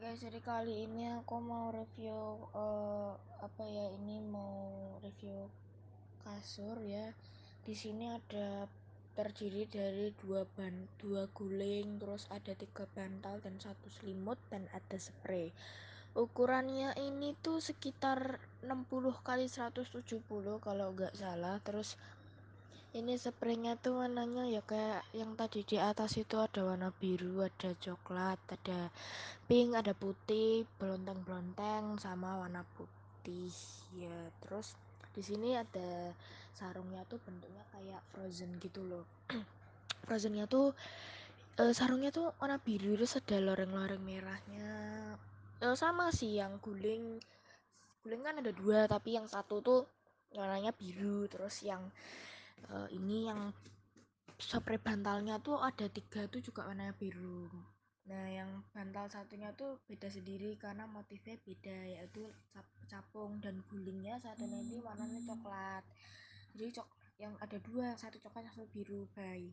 guys, jadi kali ini aku mau review uh, apa ya ini mau review kasur ya. Di sini ada terdiri dari dua ban, dua guling, terus ada tiga bantal dan satu selimut dan ada spray. Ukurannya ini tuh sekitar 60 kali 170 kalau nggak salah. Terus ini spraynya tuh warnanya ya kayak yang tadi di atas itu ada warna biru ada coklat ada pink ada putih belonteng-belonteng sama warna putih. Ya terus di sini ada sarungnya tuh bentuknya kayak frozen gitu loh. Frozennya tuh e, sarungnya tuh warna biru terus ada loreng-loreng merahnya. E, sama sih yang guling. Guling kan ada dua tapi yang satu tuh warnanya biru terus yang ini yang spray bantalnya tuh ada tiga tuh juga warna biru. Nah yang bantal satunya tuh beda sendiri karena motifnya beda yaitu capung dan gulingnya. Satu ini warnanya coklat. Jadi cok yang ada dua satu coklat satu biru baik